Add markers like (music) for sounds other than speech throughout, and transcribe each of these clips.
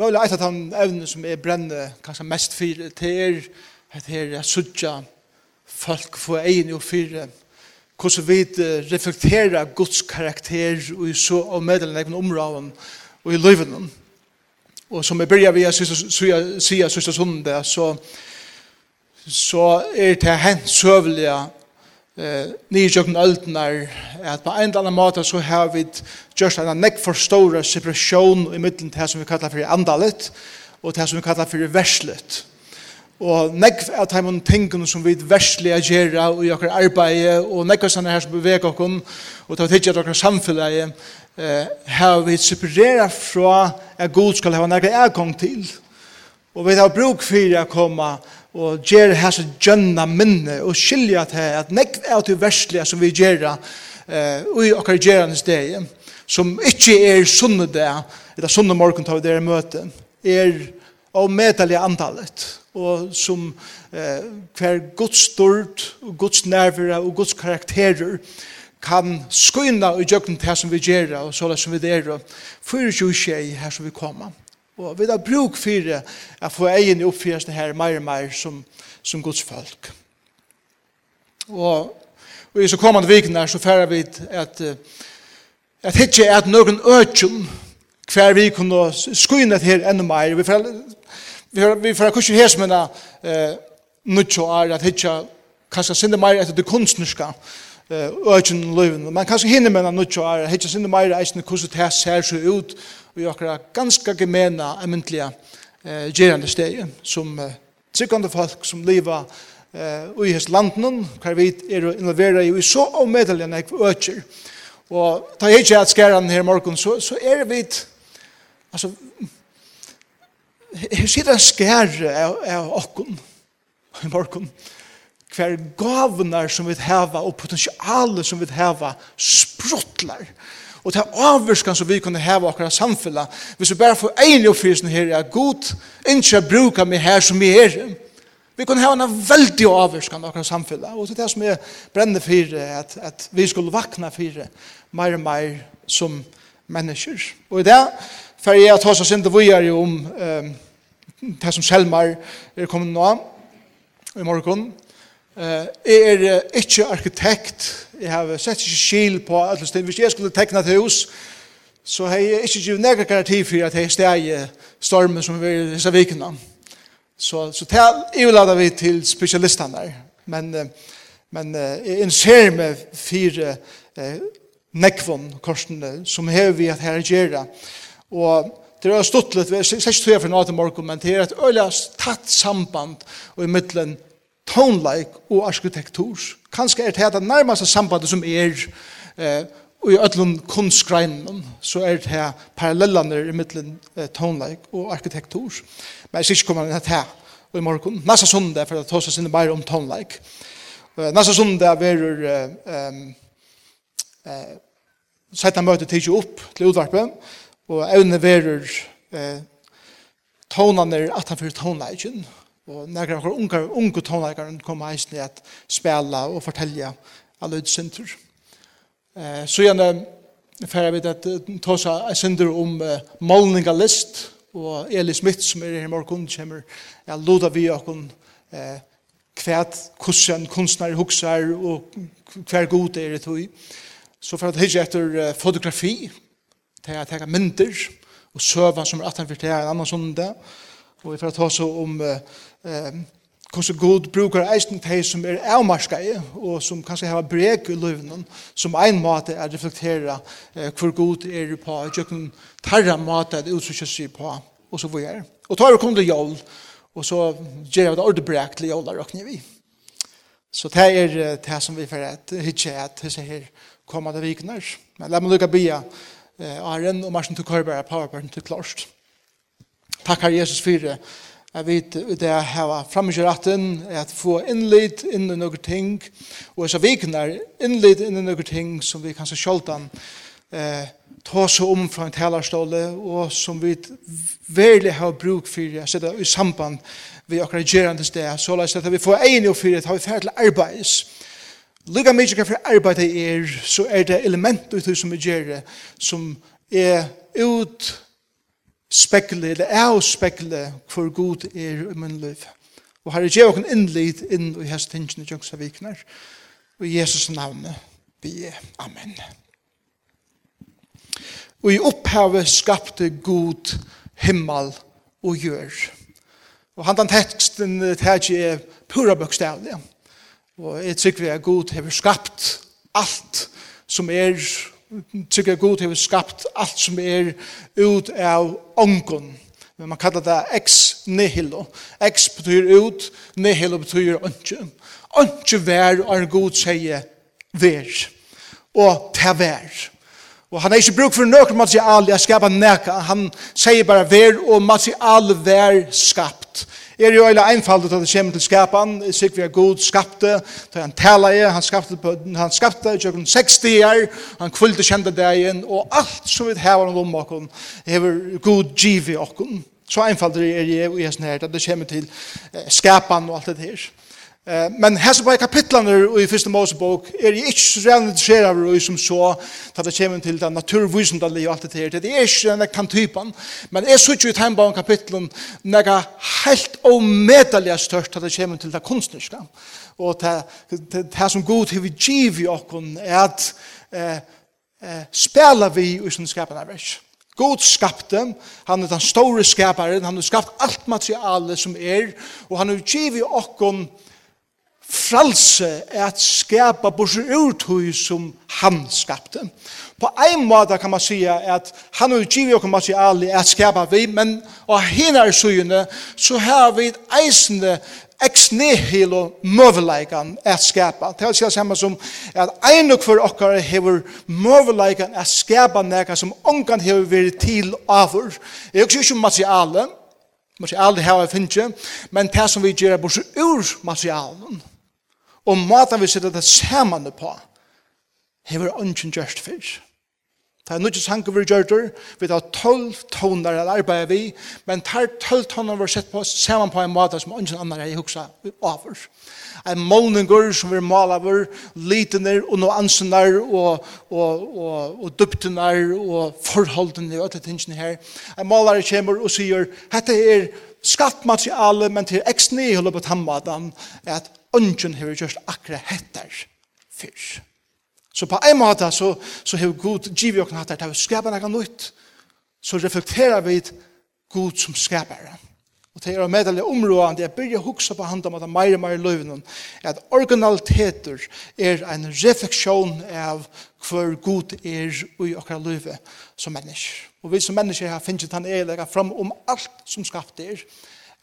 Møyla eit at han evne som er brenne kanskje mest fyrir til er at her er sudja folk få egin og fyrir hvordan vi reflekterer Guds karakter og så av meddelen egen områden og i løyvenen. Og som jeg begynner vi å si sørste sundag, så, så er det hent søvelige eh nýjøkn altnar at på ein annan máta so har vit just ein neck for stóra separation i midten til som vi kallar fyrir andalet og til som vi kallar fyrir verslet. Og neck av tæmum tingun som við versliga gera og i okkar arbeiði og neck oss her som bevega okkum og ta tíggja okkar samfelagi eh har vit separera frá at Gud skal hava nakra erkong til. Og vi har bruk fyrir at koma og gjør så gjønna minne og skilja til at nekk er til verslige som vi gjør eh, i okkar gjørende steg som ikke er sunne det eller sunne morgen tar vi dere møte er avmedelig antallet og som eh, hver Guds stort og Guds nerver og Guds karakterer kan skynda i jøkken til som vi gjør og så som vi gjør for 20 her som vi kommer Og vi har bruk for å få egen oppfyrst det her mer og mer som, som Guds folk. Og, og i så kommande vikene så færer vi at at hitje er at noen økjum hver vi kunne skuina til her enda mer. Vi får vi får vi får kusje her som eh nutjo er at hitje kanskje sinne mer etter det kunstnerska økjen i livet. Man kanske hinner hinne med noe nødt til å hette sin meire eisende det ser så ut og gjør ganske gemena ementlig eh, gerande steg som eh, folk som lever eh, i hans landen, hver vi er involveret i, så avmedelig enn jeg økjer. Og ta jeg ikke at skæren her i så, så er vi altså her sitter en skære av, av okken i morgen hver gavnar som vi heva og potensialet som vi heva sprottlar. Og det er avvurskan som vi kunne heva akkurat samfella. Hvis vi bare får en oppfyrsen her, er god, ikke bruka meg her som vi er. Vi kunne heva en veldig avvurskan akkurat samfella. Og det er det som er brennende for, at, at vi skulle vakna for mer og mer som mennesker. Og i det, for jeg tar seg sinde vi er jo om um, det som Selmar er kommet nå, i morgen, Jeg er ikke arkitekt. Jeg har sett ikke skil på alle steder. Hvis jeg skulle tekne et hus, så har jeg ikke givet nægget garanti for at jeg steg stormen som vi er i disse vikene. Så, så til, jeg vil lade vi til spesialistene der. Men, men jeg innser med fire nekvån korsene som har vi at her gjøre. Og det er stått litt, jeg ser ikke tog jeg for noe til morgen, men det er et øyelig tatt samband og i midtelen tonleik og arkitektur. Kanskje er det det nærmeste sambandet som er eh, og i öllum kunstgreinen så er det her parallellene i mittlen eh, tonleik og arkitektur. Men jeg skal ikke komme inn her og i morgen. Nasa sundag for å ta seg sinne bare om tonleik. Uh, Nasa sundag er uh, um, uh, sette møte tidsi opp til utvarpen og evne verur uh, tonene at han fyrir tonleikken Og når av unge, unge tonleikere kom heisen i at spela og fortelle alle utsynder. Eh, så gjerne fer vi at ta seg synder om eh, målningalist og Eli Smith som er her i morgen kommer ja, loda vi okken eh, kvært hvordan kunstnere hukser og hver god er det tog. Så for at hitje etter eh, fotografi, til å ta mynder og søvann som er 18 for til en annen sånn det. Og vi får ta så om hvordan god brukar eisen til som er avmarska i, og som kanskje har brek i løvnen, som ein måte er reflektera eh, hvor god er på, og jøkken tarra måte er utsøkja sig på, og så hvor er. Og tar vi kom til jól, og så gjør jeg det ordet brek til jól, og vi. Så det er det som vi får et hitje at disse her kommande vikner. Men la meg lukka bia, eh, Aren og Marsen til Korber, Powerpoint til Klarst takkar Jesus for Jeg vet det jeg har fremmedgjør retten, at få innlid inn i noen ting, og så vikner innlid inn i noen ting som vi kanskje sjoldan eh, ta seg om fra en talerståle, og som vi verlig har bruk for å sette i samband vi akkurat gjerande sted, så la oss at vi får enig og fyrir, at vi ferdig til arbeids. Lykka mykje hva for arbeidet er, så er det element ut som vi gjør det, som er ut spekle, eller avspekle, hvor god er i min liv. Og herre, gjør okken innlid inn i hans tingene jøngsa vikner. Og i Jesus navn, vi er. Amen. Og i opphavet skapte god himmel og gjør. Og han den teksten tæt er pura bøkstavlig. Og jeg tykker vi er god, har skapt alt som er tykker god har skapt alt som er ut av ångon. Men man kallar det ex nihilo. Ex betyr ut, nihilo betyr ønske. Ønske vær, er god sier vær. Og ta vær. Og han er ikke bruk for nøkker material, jeg skapar neka. Han sier bare vær, og material vær skapt er jo eller einfaldet at det kommer til skapan, sik vi er god skapte, da han tala i, han skapte, han skapte i tjøkken 60 år, han kvulde kjente dagen, og alt som vi hever om okken, hever god giv i okken. Så einfaldet er jo i hesten her, at det kommer til skapan og alt det her. Eh, men hesa på kapitlanar i fyrsta Mosebok er jeg ikke så redan interesserad av som så at det kommer til den naturvisendali og alt det her. Det er ikke den kan typen, men jeg synes jo i timebaun kapitlen nega helt omedelig størst at det kommer til det kunstniska. Og det, det, det som god har vi giv i okkon er at eh, eh, spela vi i sin skapana vers. God skapte, han er den store skaparen, han har skapt alt materialet som er, og han har givet i okkon fralse er at skapa bursur urtøy som han skapte. På ein måte kan man sige at han og givet okkur materiali er at skapa vi, men og hinar søgjene så har vi eisende ex nihilo møveleikan at skapa. Det er det samme som at ein og for okkar hever møveleikan at skapa nekka som ongan hever veri til avur. Det er også ikke materiale, materiale hever finnje, men det som vi gjør er bursur ur materialen og måten vi sitter det sammen på, hever ønsken gjørst fyrst. Det er nødvendig sanger vi gjør det, vi tar tolv toner eller arbeider vi, men tar tolv toner vi har sett på oss sammen på en måte som ønsken andre er i huksa over. En målninger som vi maler over, litener og noe ansener og, og, og, og duptener og forholdene og alle tingene her. En maler kommer og sier, dette er skattmateriale, men til eksni i hullet på tannmaten, at ungen har gjort akkurat hettar fyrr. Så på en måte så, så har Gud givet oss hattar til å skapa noe nytt. Så reflekterer vi Gud som skapare. Og det er medelig områdene, jeg begynner å huske på hand om at det er mer og mer løven, at originaliteter er en refleksjon av hver god er i akkurat løve som mennesker. Og vi som mennesker har finnet han er fram om alt som skapte er,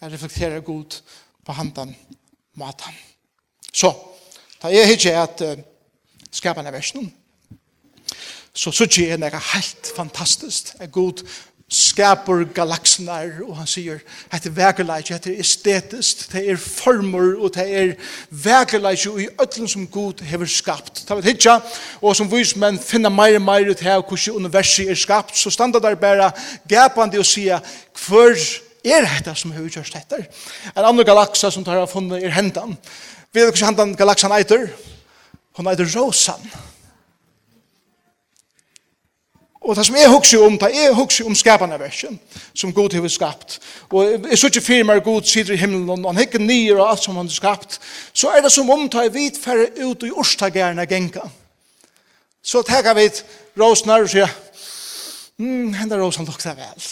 er reflekterer god på handen om maten. Så, da jeg ikke at uh, skapene versen, så synes jeg det er helt fantastisk. er god skapur galaksenar, og han sier, hette vekerleik, er estetisk, det er former, og det er vekerleik i ötlen som god hever skapt. Det var hitja, og som vismenn finna meir og meir ut her, hvordan universet er skapt, så standa der bare gapande og sier, hver er dette som hever gjørst etter? En annen galaksa som tar av funnet er hendan. Vi vet ikke han galaksan eiter. Hun eiter Rosan. Og det som jeg husker om, det er husker om skapande versen, som Gud har skapt. Og jeg så ikke fyrir meg Gud sitter i himmelen, og han hikker nye og alt som han har skapt. Så er det som om det er vidt færre ut i orstagerna genka. Så tenker vi råsnar og sier, hmm, henne rosan lukter vel.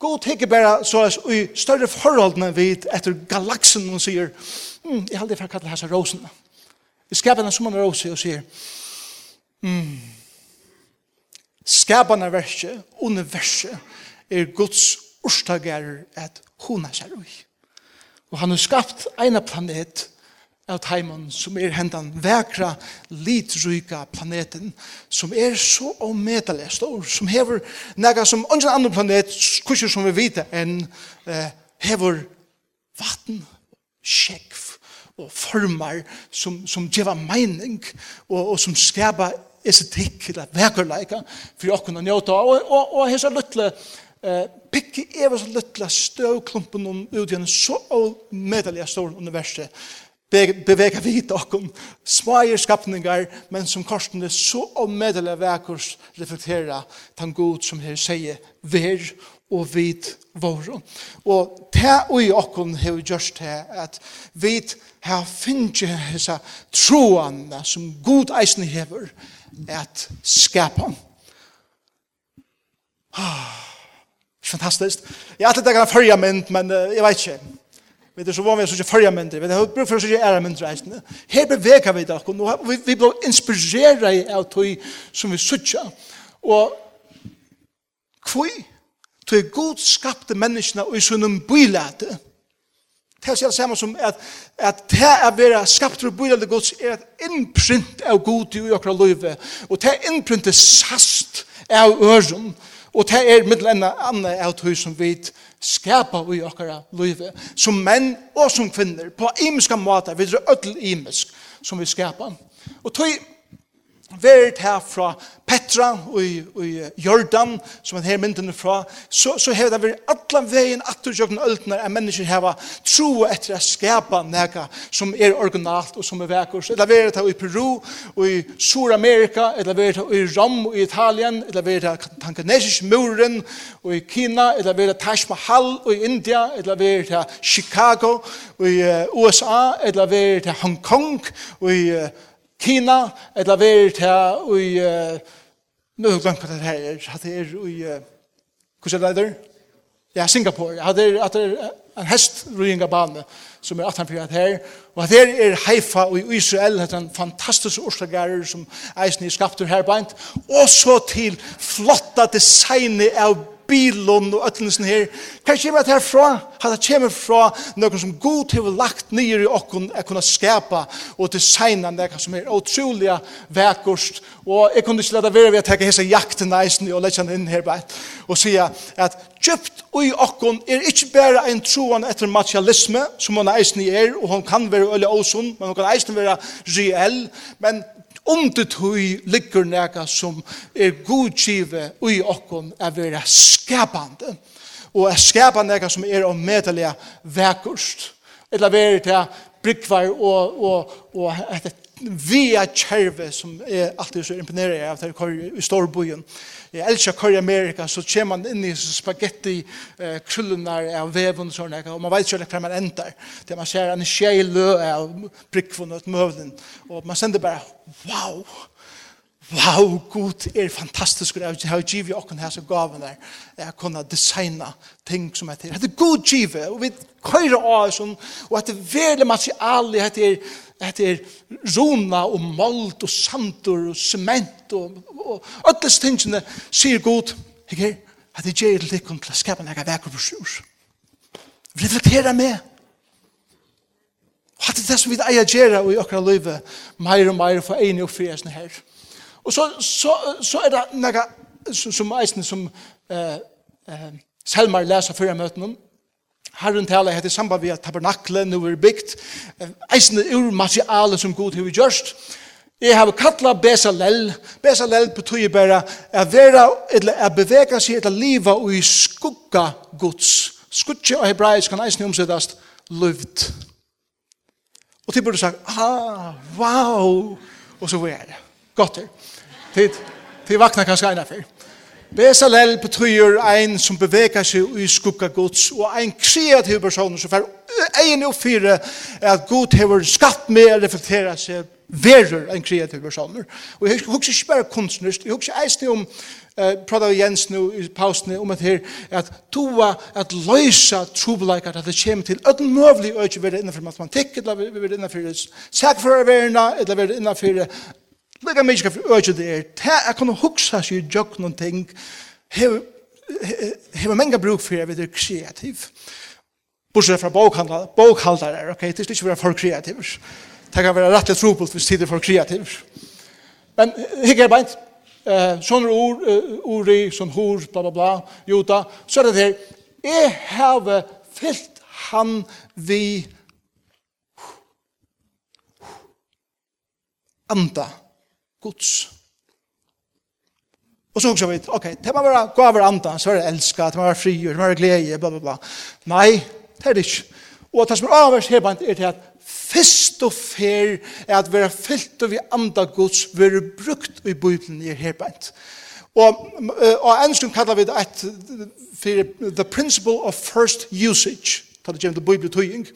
God tenker bare så er i større forholdene vid etter galaksen og sier mm, jeg heldig for å kalle hese rosen. Vi skaper den som en rose og sier mm, skapende verset, universet er Guds orstager at hun er seg Og han har skapt en planet av teimen som er hendan vekra, litryka planeten som er så omedelig stor, som hever nega som ungen andre planet, kusher som vi vite, enn eh, hever vatten, skjekv og formar som, som geva mening og, og som skapa estetikk eller vekerleika for å kunne njota og, og, og hese luttle eh, pikki eva så luttle støvklumpen om utgjenne så og medelig stor universet beveger vi dere smager skapninger, men som korsene så omedelig vekkers reflekterer den god som her sier ver og vid våre. Og det og i okken har vi gjort her, at vi har finnet disse troene som god eisen hever, at skapa Ah, fantastisk. fantastiskt. har alltid det kan følge mynd, men uh, jeg vet ikke. Vi er så vanlige som ikke følger mindre, vi har brukt for å ikke ære mindre eisene. Her beveger vi dere, og vi, vi blir inspireret av tog som vi sutja. Og kvøy, tog god skapte menneskene og i sånne bylete. Det er det samme som at, at det er vera skapt og bylete gods er et innprint av god i okra løyve, og det er innprintet sast av øren, og det er middel enn annet av tog som vi sutja skapa i okkara løyve som menn og som kvinner, på imiska måter, vi er ødel imisk som vi skapa. Og tog vært her fra Petra og i, i Jordan, som er her myndene fra, så, så har det vært alle veien at du jøkken øltene at mennesker har tro etter å skapa noe som er originalt og som er vekker. Eller vært her i Peru og i Sur-Amerika, eller vært her i Rom og i Italien, eller vært her Tanganesisk muren og i Kina, eller vært her Taj Mahal og i India, eller vært her Chicago og i USA, eller vært her Hong Kong og i uh, Kina, eller veri til i, nå har jeg glemt hva det her er, at det er i, hvordan er det der? Ja, Singapore. Ja, det er, at det er en hest bane som er 18 her. Og at det er Haifa og i Israel, det er en fantastisk orsagerer som eisen er skapt her beint. Og så til flotta designet av bilon og öllun sin her. Hva kommer det herfra? Det kommer fra noen som god har lagt nyer i okken er kunne skapa og designa noe som er utrolig vekkost. Og jeg kunne ikke lade være ved å tenke hese jakten eisen og lette inn her bare og sier at djupt i okken er ikke bare en troen etter materialisme som hun eisen er og hun kan være øyne åsund, men hun kan eisen være reell, men om det tøy ligger nega som er godgive ui okkon er vera skapande og er skapande nega som er om medelige vekkurst eller vera til brikvar og, og, og, og via kjærve som er alltid så imponerer jeg av det i Storbojen. Jeg elsker kjær i Amerika, så kommer man inn i spagetti eh, krullunar av veven og sånne, og man vet ikke hva man endar. Det man ser en skjei lø av brikkvun og møvlen, og man sender bare, wow, wow, god er fantastisk, og jeg har givet åkken her som gaven der, jeg kunne designa ting som heter, det er god givet, og vi køyre av oss, og det er veldig materiale, det er, det er rona og malt og sandur og cement og, og, og alle stingene sier god, ikke, at det gjør det kun til å skape noen vekker for sjur. Reflektere med, og at det er det som vi eier gjøre i åkra livet, mer og mer for enig og fri, er sånn her, Og så, så, så er det noe som, som eisen som eh, eh, Selmar leser før jeg møter noen. Herren taler heter samband ved at tabernaklet nå er bygd. Eisen er ur materialet som god har vi gjørst. Jeg har kattlet Bezalel. Bezalel betyr bare å være, eller å bevege seg etter livet og i skugga gods. Skugge og hebraisk kan eisen omsettast løvd. Og til burde sagt, ah, wow, og så var det. Godt her. Tid, tid vakna kanskje eina fyr. Besalel betyr ein som beveger seg i skugga gods, og ein kreativ person som fer ein og fire at god hevur skapt med å reflektera seg verur ein kreativ person. Og jeg husker ikke bare kunstners, jeg husker eisne om eh, prata av Jens nu i pausene om at her at toa at løysa trobeleikar at det kommer til at møvlig øyne være innenfor matematikk, eller være innenfor sakførerverna, eller være innenfor Lega mig skal urge det er, ta jeg kan huksa seg i jok noen ting, hever menga bruk for jeg vet er kreativ. Bortsett fra bokhandlare, ok, det er ikke være for kreativ. Det kan være rett og trobult hvis tid er for kreativ. Men hikker jeg beint, uh, sånne ord, uh, ori, sånn hor, bla bla bla, jota, så er det her, jeg har fyllt han vi anda? Guds. Og så husker vi, ok, det må være gaver andan, så er det elska, det må være fri, det må være glede, bla, bla, bla. Nei, det er det ikke. Og det som er avhvers her bant er til at fyrst og fer er at være fyllt og vi anda Guds, være brukt i Bibelen i her bant. Og, og enn kallar vi det et, for the principle of first usage ta det gjemte bibeltøying.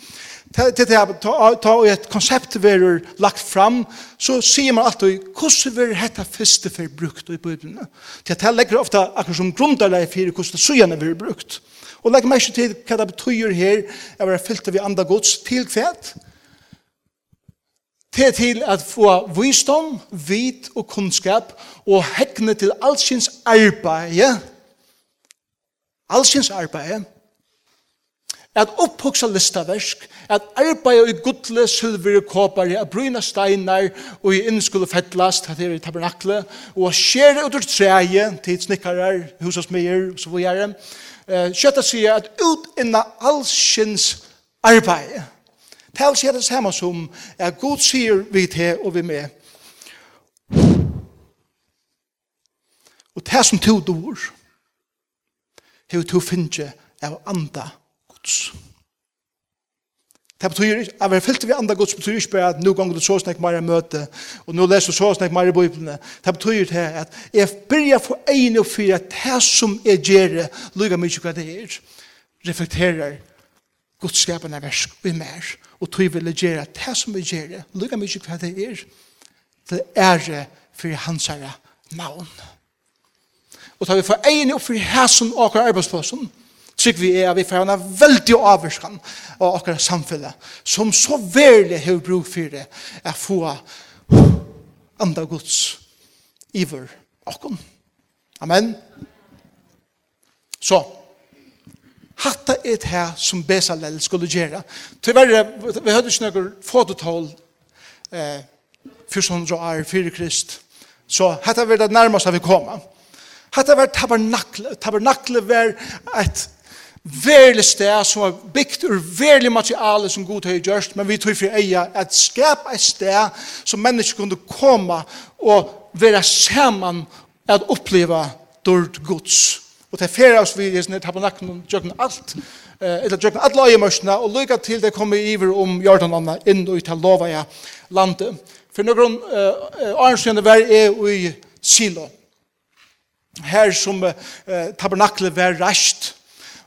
Ta ta et konsept verur lagt fram, så sier man alltid, hvordan vil dette første for brukt i bibelen? Til at her legger ofta akkurat som grunderleie for hvordan søgjene vil brukt. Og legger meg ikke til hva det betyr her, jeg var fyllt av andre gods til kvæt, til til at få visdom, vit og kunnskap, og hekkene til allsins arbeid, allsins arbeid, at opphugsa listaversk, at arbeida i gudle, sylver og kåpar, at bryna steinar og i innskulle fettlast, at det er i tabernakle, og at skjere ut ur treie, tid snikkarar, husasmeier, og så vore eh, Kjøtta sier at ut inna allsins arbeid. Tal sier det samme som at god sier vi til og vi med. Og det som to dår, hever to finne av anda Guds. Det betyr ikke, at vi er fyllt vi andre Guds, betyr ikke bare at nå ganger du så snakk mer møte, og nå leser du så snakk mer i Bibelen. Det betyr det at jeg begynner for en og fire, at det som jeg gjør, lykker mye hva det er, reflekterer Guds skapende versk i mer, og tog vil gjøre at det som jeg gjør, lykker mye hva det er, det er for hans herre navn. Og tar vi for en og fire, her som åker arbeidsplassen, trygg vi er at vi får en veldig avvarskan av akkurat samfunnet, som så veldig har brug for det, er få andre gods iver akkurat. Amen. Så, hatta er det her som Besalel skulle gjøre. Tyverre, vi hadde ikke noen fototål eh, 400 år, 4 krist. Så hatta var det nærmest vi kom. Hatta var tabernakle. Tabernakle var et verlig sted som var bygd ur verlig materiale som god har gjørst, men vi tog for eia at skapa et sted som mennesker kunne komme og være sammen at oppleva dård gods. Og til fyrir oss vi i sånne tabernakten og djøkken alt, eller djøkken alle øyemørsene, og lykka til det kommer iver om Jordananna inn og til lovaja landet. For noen grunn, arnsene var er i Silo. Her som uh, tabernaklet var rast,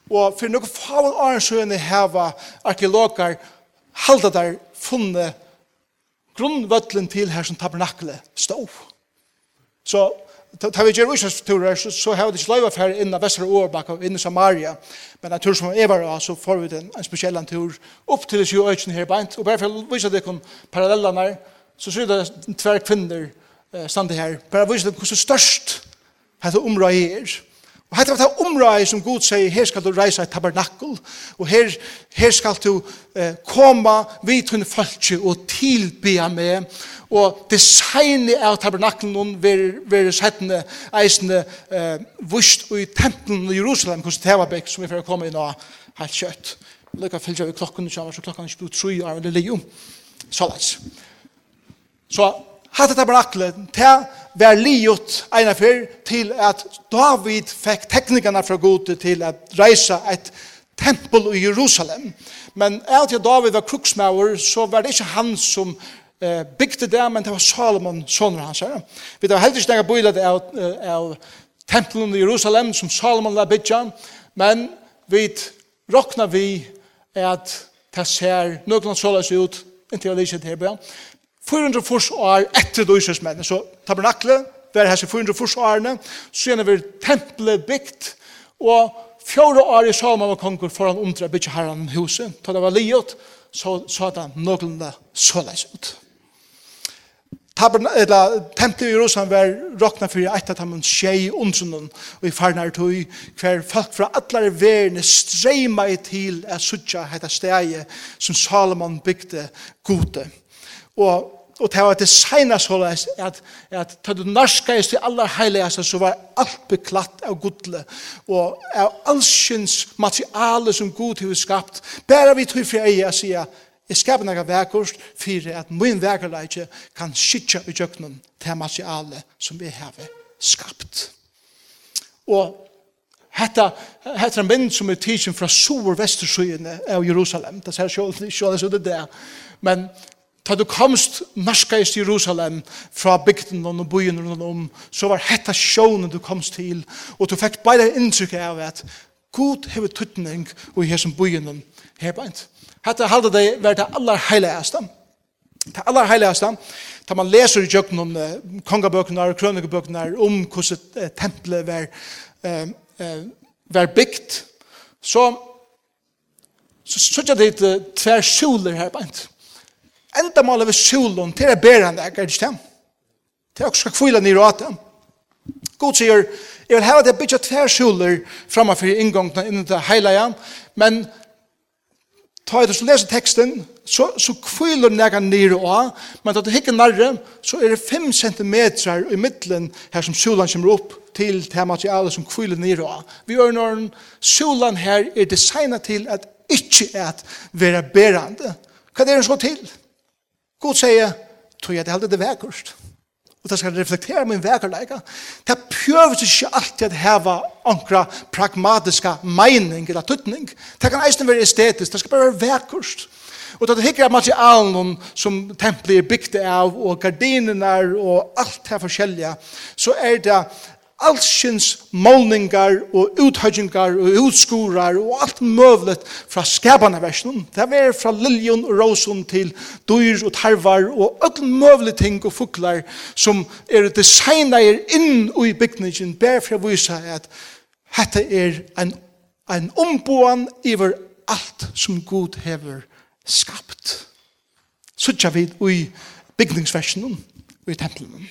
Og for noen faen åren søgne heva arkeologer halda der funnet grunnvøtlen til her som tabernakle stå. Så tar vi gjør Israels turer, så, så har vi ikke løyva fer inn av Vestra Årbakk og inn i Samaria. Men en tur som er var, så får vi den, en spesiell tur opp til det sju øyne her beint. Og bare for å vise deg parallellene her, så ser det tver kvinner eh, stande her. Bare vise deg hvordan størst dette området er. Og hetta var det området som Gud sier, her skal du reise et tabernakkel, og her, her skal du eh, komme vid tunne folk og tilbe med, og designet av tabernakkelen vil sette eisene eh, vust i tempelen i Jerusalem, hos Tevabek, som vi får komme inn og helt kjøtt. Lykke fylgja vi klokken, så klokken ikke blir tru, og det er jo. Sånn. Så hatt et tabernakel, til vær liot eina fyr til at David fekk teknikerna fra gode til at reisa et tempel i Jerusalem. Men av til David var kruksmauer, så var det ikke han som eh, bygde det, men det var Salomon, sonen hans. Her. Vi tar heldig ikke bøyla det av, av tempelen i Jerusalem som Salomon la bygja, men vi råkna vi at det ser noen såles ut, inntil jeg lyser til her, 400 fors år etter Løyses menn. Så tabernakle, var hans i 400 fors årene, så gjerne vi tempelet bygd, og fjore år i Salman og konger foran omdre bygge herren huset. Da det var livet, så sa det noenlunde så leis ut. Tabern, eller, tempelet i Jerusalem var råkna for etter at han skjei ondsunnen, og i farnar tog hver folk fra alle verene streima i til at sutja heta steget som Salomon bygde gode. Og og det var det sena såleis at, at da du norskais til aller heiligast så var alt beklatt av godle, og av allskyns materiale som god har skapt bare vi tog fri eia sier jeg skaper noen verkost for at min verkerleitje kan skitja i jøkkenen til materiale som vi har skapt og Hetta hetta mynd sum er teaching frá sur vestursøyna av Jerusalem. Ta sér sjálv sjálv so det der. Men Ta du komst maska i Jerusalem fra bygden og byen rundt om, så var hetta sjånen du komst til, og du fikk bare inntrykk av at God hever tuttning og her som byen her beint. Hetta halda deg var det aller heiligeste. Det aller heiligeste, da man leser i jøkken om kongabøkene og krønikebøkene om hvordan eh, tempelet var, eh, eh, var bygd, så så sørger det tvær skjuler her beint enda mål av solen til er berende jeg er ikke dem. er også skal kvile nere av dem. God sier, jeg vil heve at jeg bytter tver soler framfor inngångene innen det heilige, men ta etter og lese teksten, så, så kviler nega nere av, men da du hikker nærre, så er det fem centimeter i middelen her som solen kommer opp til det materialet som kviler nere av. Vi gjør når solen her er designet til at ikke at være berende. Hva er det så til? God sier, tror jeg det heldig det vekkerst. Og det skal reflektere min vekerleika. Det prøves ikke alltid at heva ankra pragmatiska meining eller tuttning. Det kan eisen være estetisk, det skal bare være vekkerst. Og det hikker av materialen som tempelet er bygd av, og gardiner og alt det forskjellige, så er det allsins målningar og uthøyningar og utskurar og alt møvlet fra skabana versjonen. Det er fra liljon og rosen til dyr og tarvar og alt møvlet ting og fuklar som er designer inn i bygningen bare for å vise at dette er en, en omboan iver alt som Gud hever skapt. Så tja vi i bygningsversjonen og i tempelen.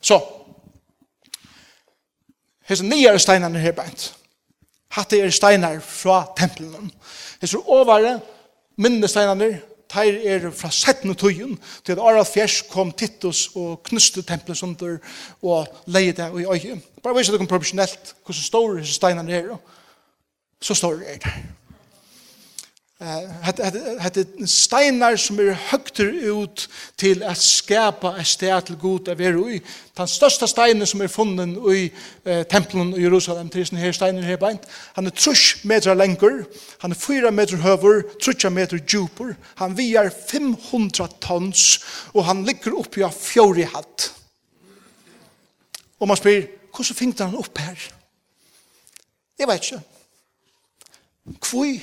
Så, Hesa nyare steinarna her beint. Hatte er steinar fra tempelen. Hesa ovare minne steinarna Teir er fra 17. tøyen til Aral Fjers kom Titus og knuste tempelet under og leie det i øye. Bare viser dere proportionelt hvordan store disse steinene er. Så store er det hette steinar som er høgter ut til at skapa et sted til god av er ui. Den største steinen som er funnen i eh, tempelen i Jerusalem, til sånne her steiner her beint, han er trus meter lengur, han er fyra meter høver, trus meter djupur, han viar 500 tons, og han ligger oppi av fjori hatt. Og man spyr, hvordan fingte han opp her? Jeg vet ikke. Kvui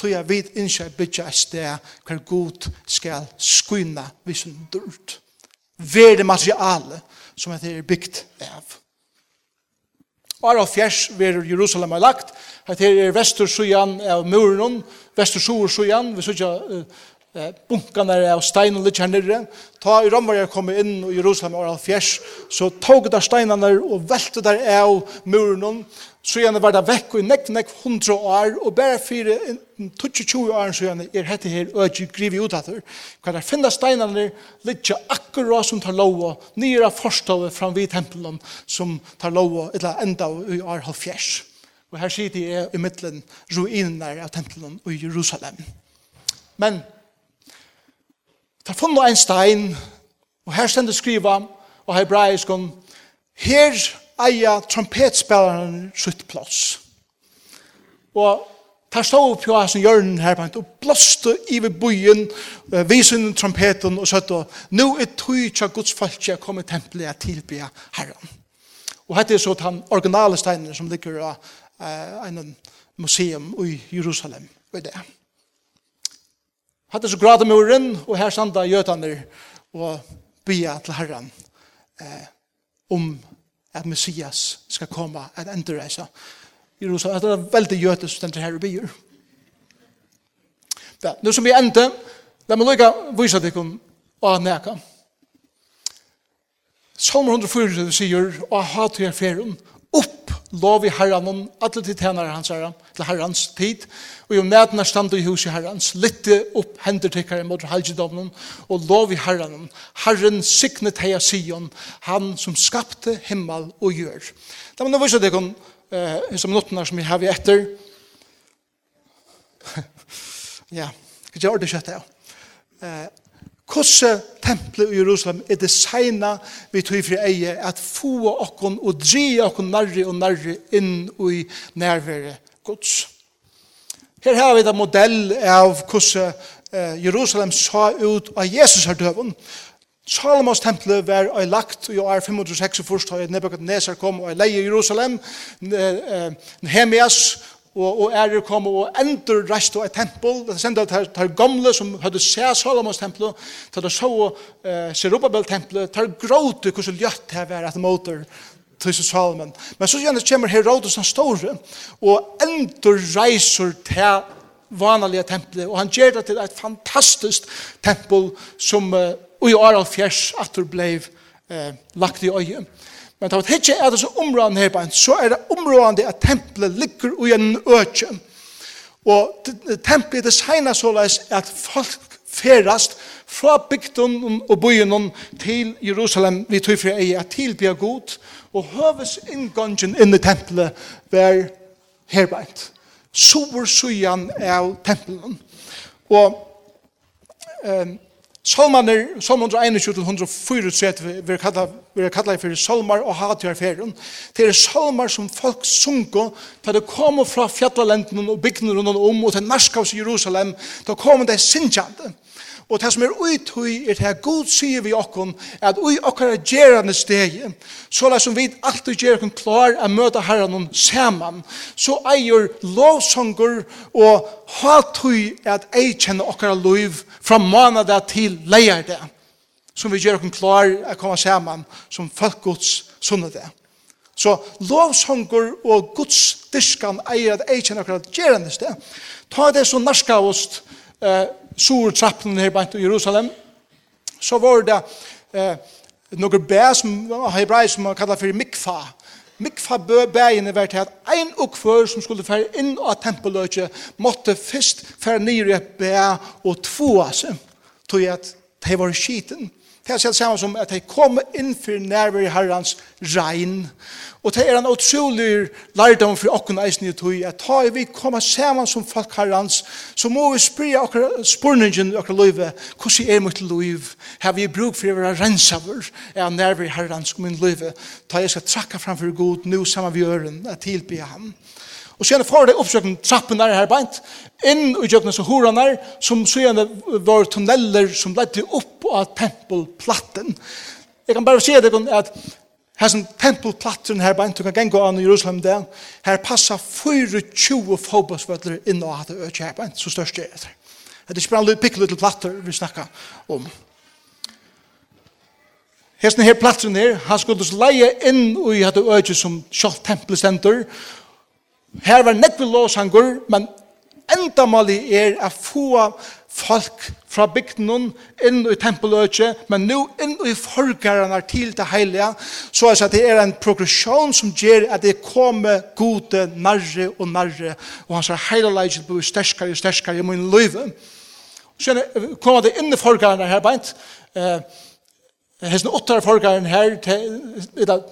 tog jeg vidt innskje bytja et sted hver god skal skyna hun dyrt. Verde materiale som det er bygd av. Og av fjers ver Jerusalem er lagt. Det er vestursujan av muren, vestur vi sykja uh, bunkarna av steinen ligger her nere. Ta i Romvarjar kom inn i Jerusalem år fjers, så tog der steinene og velte der av muren. Så gjerne var det vekk og nekk, nekk hundra år, og bare fire, 22 år så gjerne er hette her øyne grive ut etter. Kan der finne steinene ligger akkurat som tar lova, nye av fram vid tempelen som tar lova, eller enda i år halv. Og her sier de i middelen ruinene av tempelen i Jerusalem. Men Ta er funnet en stein, og her stender skriva, og hebraiskon, her eia trompetspelaren sitt plass. Og tar stå opp jo hans hjørnen her, og blåste i ved byen, visen trompeten og søtt, og nå er tog tja Guds folk jeg kommer tempelet jeg tilbe herren. Og hette er så den originale steinen som ligger i uh, en museum i Jerusalem. Og det er Hatt er så grad om muren, og her standa gjøtene og bya til Herren eh, om at Messias skal komme at endreisa. Jerusalem, det er veldig gjøtes som stender her i byer. Ja, nu som vi endte, la meg lukka deg om å neka. Salmer 104 sier, og hatt her ferum, lov i herran om alle til tjenere hans herran, til herrans tid, og jo nætene stand i huset herrans, lytte opp hender til herren mot helgedommen, og lov i herran om, herren signet heia Sion, han som skapte himmel og gjør. Da må nå vise deg om eh, som nottene som vi har vi etter. ja, (laughs) kan jeg ordentlig kjøtt ja. Eh, Kosse tempelet i Jerusalem er designa vi tog fri eie at få okkon og dri okkon nærri og nærri inn i nærvære gods. Her har vi da modell av hvordan Jerusalem sa ut av Jesus her døven. Salomos tempelet var ei lagt i år 506 først har Nebuchadnezzar kom og leie i Jerusalem. Nehemias og, og ærer kom og endur reist og et tempel, det senda tar, tar gamle som hadde se Salomons tempel, til det så eh, Serubabel tempel, tar gråte hvordan ljøtt det var at motor tusen Salomon. Men så gjerne kommer Herodes den store, og endur reiser til vanlige tempelet, og han gjør det til et fantastisk tempel som uh, i år Fjers at det ble uh, lagt i øyet. Men tar vi ikke er det så områdende her på en, så er det områdende at tempelet ligger i en øke. Og tempelet designer såleis at folk ferast fra bygden og byen til Jerusalem vi tog fra ei at tilbya god og høves inngangen inn i tempelet var herbeint. Sover sujan av tempelen. Og um, Salmaner, Salmaner 121-134 vi kallar vi er kallet for salmar og hatjærferien. Det er salmar som folk sunko da det kommer fra fjallalenden og bygnene rundt om, og til Narskaus i Jerusalem, da kommer det sinjande. Og det som er uthøy, er det her god sier vi okken, at ui okkar er gjerande steg, så la som vi alltid gjer okken klar å møte herren saman, så eier lovsonger og hatøy at ei kjenner okkar loiv fra manada til leierdag som vi gjør oss klar å komme sammen som folk Guds sunnet det. Så lovsonger og Guds diskan eier at jeg kjenner akkurat gjerendes det. Ta det som norska av oss eh, sur trappen her bant i Jerusalem så var det eh, noen bæ som hebrai som man kallar for mikfa mikfa bæene var til at ein og kvør som skulle fære inn av tempeløyke måtte først fære nyr i et bæ og tvoa seg tog at de var skiten Det er samme som at de kom inn for nærvær i herrens regn. Og det er en utrolig lærdom for åkken eisen i tog, at da vi kommer sammen som folk herrens, så må vi spyrja okker spurningen i okker løyve, hvordan er mitt løyv? Har vi bruk for å være rensaver av nærvær i herrens min løyve? Da jeg skal trakka framfor god, nu sammen vi øren, at tilbe ham. Amen. Og så gjerne får det oppsøkken trappen der her beint, inn i jøkene så horan der, som så gjerne var tunneller som ledde opp av tempelplatten. Jeg kan bare si det at her som tempelplatten her beint, du kan gå an i Jerusalem der, her passer 24 fotbollsvøtler inn og hatt økje her beint, så størst det er det. Det er ikke bare en pikkelig platter vi snakker om. Hesten her platteren her, han skulle leie inn i hatt økje som kjalt tempelstenter, Her var nekve låsanger, men enda endamali er a få folk fra bygden inn i tempeløkje, men nå inn i forgarene til det heilige, så er det er en progresjon som gjør at det kommer gode nærre og nærre, og hans heilige blir sterskere og sterskere i min liv. Så kommer det inn i forgarene her, beint, eh, Hesten åttar forgaren her, til, til, til,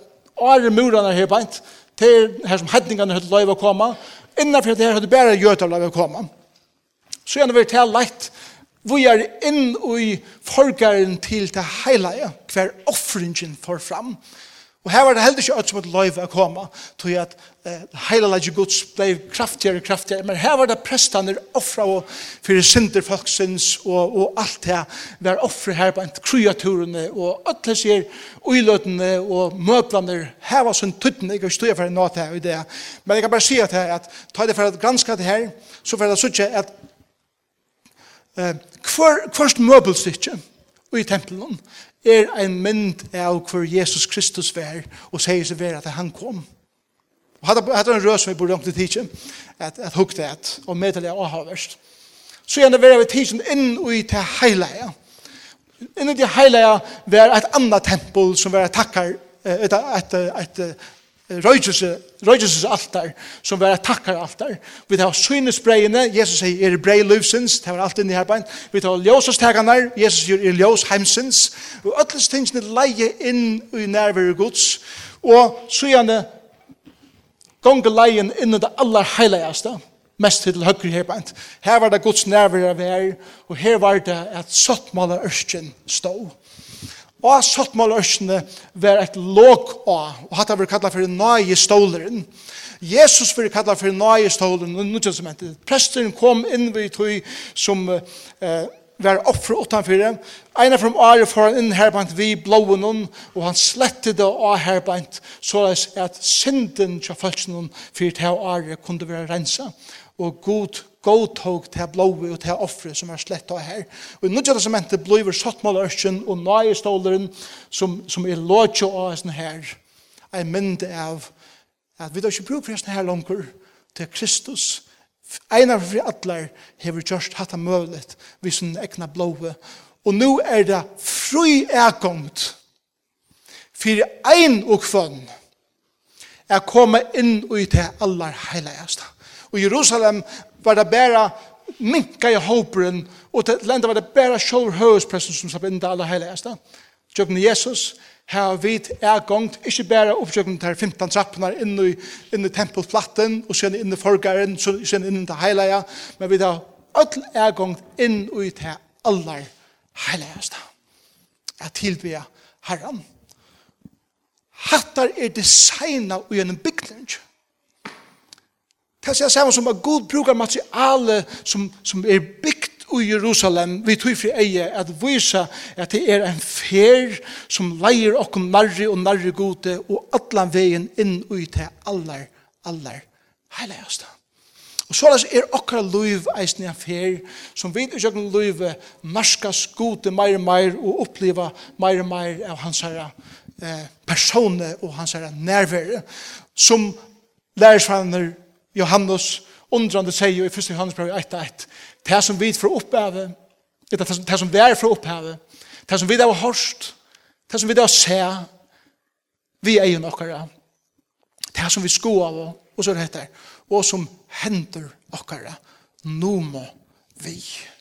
til, her beint, Det er her som hedningene hadde lov å komme. Innenfor det her hadde bare gjøter lov å komme. Så gjerne vil det leit. Vi er inn i forgaren til det heilige, hver offringen får fram. Det Og her var det heller ikke alt som et løyv å komme, tog at eh, hele leidje gods ble kraftigere og kraftigere, men her var det prestene offra og fyrir synder folksins og, og alt det var offre her på kreaturene og alle sier uiløtene og møblene, her var sånn tuttene, jeg kan ikke for en nåt her i det, men jeg kan bare si at, her, at ta det for å granske det her, så får det sånn at eh, hver, hvert møbelstykke i tempelen er ein mynd av hver Jesus Kristus vær, og sier seg vær at han kom. Og hadde en rød som vi burde langt i tidsen, at, at hukte et, og medelig av avhverst. Så gjerne vær vi tidsen inn i til heilige. Inn i til heilige vær et annet tempel som vær takkar, et, et, et, et røyjelses altar, som var et takkar altar. Vi tar synesbreiene, Jesus sier, er brei løvsins, det var alt inni her bein. Vi tar ljósastegane, Jesus sier, er ljós heimsins. Og ötles tingene leie inn i nærvare gods, og sujane gonga leien inn i det aller heiligeste, mest til høyre her bein. Her var det gods nærvare vær, og her var det at sottmåla ørsten stod. Og sattmålørsene var et låg av, og hatt av vi kallar for nøye ståleren. Jesus vi kallar for nøye ståleren, og nå som hente. Presteren kom inn ved tog som eh, var offre utanfor dem. Einar fra Ari får han inn herbeint vi blåen hon, og han slette det av herbeint, så at synden til følelsen hon fyrt her Are kunne være rensa, og god godtog til blåve og til offre som er slett av her. Og i som testamentet blåver sottmålørsen og nøyeståleren som, som er låtjo av oss her. Jeg mynde av at vi da ikke bruker hesten her langer til Kristus. Einar fri atler hever just hatt av mulig vi som ekna blåve. Og nå er det fri ergångt for ein og kvann er komme inn og til aller heiligast. Og Jerusalem var det bare minka i håperen, og til enda var det bare sjolv høvespressen som slapp inn det aller heiligeste. Tjøkken Jesus, her vid er gongt, ikke bare oppsøkken til 15 trappene inn i, inn i tempelplatten, og sen inn i forgaren, og sen inn til det heilige, men vi har öll er gongt inn i det aller heiligeste. Jeg tilbyr herren. Hattar er designet og gjennom bygning. Det er samme som at Gud brukar materiale som, som er bygd i Jerusalem, vi tog fri eie, at vise at det er en fer som leier okkur narri og narri gode og atlan vegin inn i til allar, allar heiligast. Og så er okra luiv eisen en fer som vi i kan luiv narskas gode meir og meir og oppleva meir og meir av hans herra eh, persone og hans herra nærvere som lærersvaner Johannes undrande sier i 1. Johannes brev 1:1. det som vi får opphavet det, det som vi er fra opphavet det som vi har hørt det som vi har sett vi er jo nokkara det som vi sko av og så er det og som hender okkara nomo vi vi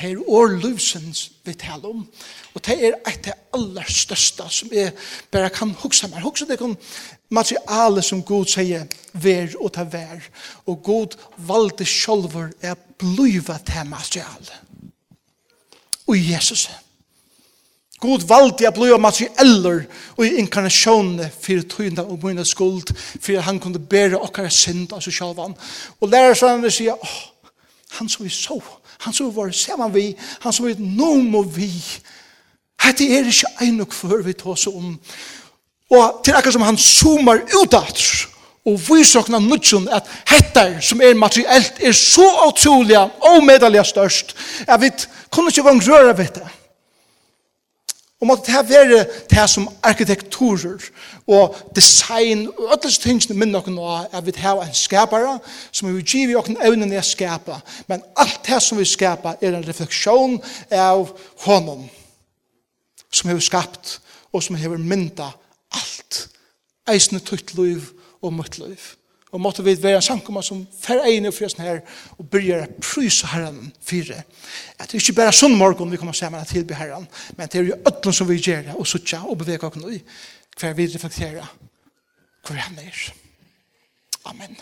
Det er årløvsens vi taler om. Og det er et av aller største som jeg bare kan huske meg. Huske det kan materialet som Gud sier ver og ta ver. Og Gud valgte sjølver er bliva til materialet. Og Jesus. Gud valgte å bliva materialer og i inkarnasjonen for tøyende og mine skuld for han kunne bære okkar synd av seg selv. Og lærer seg han vil si, han som vi så, han Han som var sammen vi, han som var nå må vi. Hette er ikke en og før vi tås om. Og til akkurat som han zoomar ut at, og vi sakna nudjon at hettar som er materiellt er så utrolig og medelig størst, at vi kunne ikke vang røra ved det. Og måtte det være det som arkitekturer og design og alle disse tingene minner noen av at vi har en skapare som vi giver oss evnen å skapa. Men alt det som vi skapa er en refleksjon av honom som har skapt og som har mynda alt. Eisne tutt liv og møtt liv. Og måtte vi være en sankumma som fer egnet for sånn her, og byrjar å prysa herren fire. At det er ikke bare sånn morgon vi kommer sammen til tilby herren, men det er jo ødlen som vi gjør og suttja og bevega oss i, hver vi reflekterer hver han er. Amen.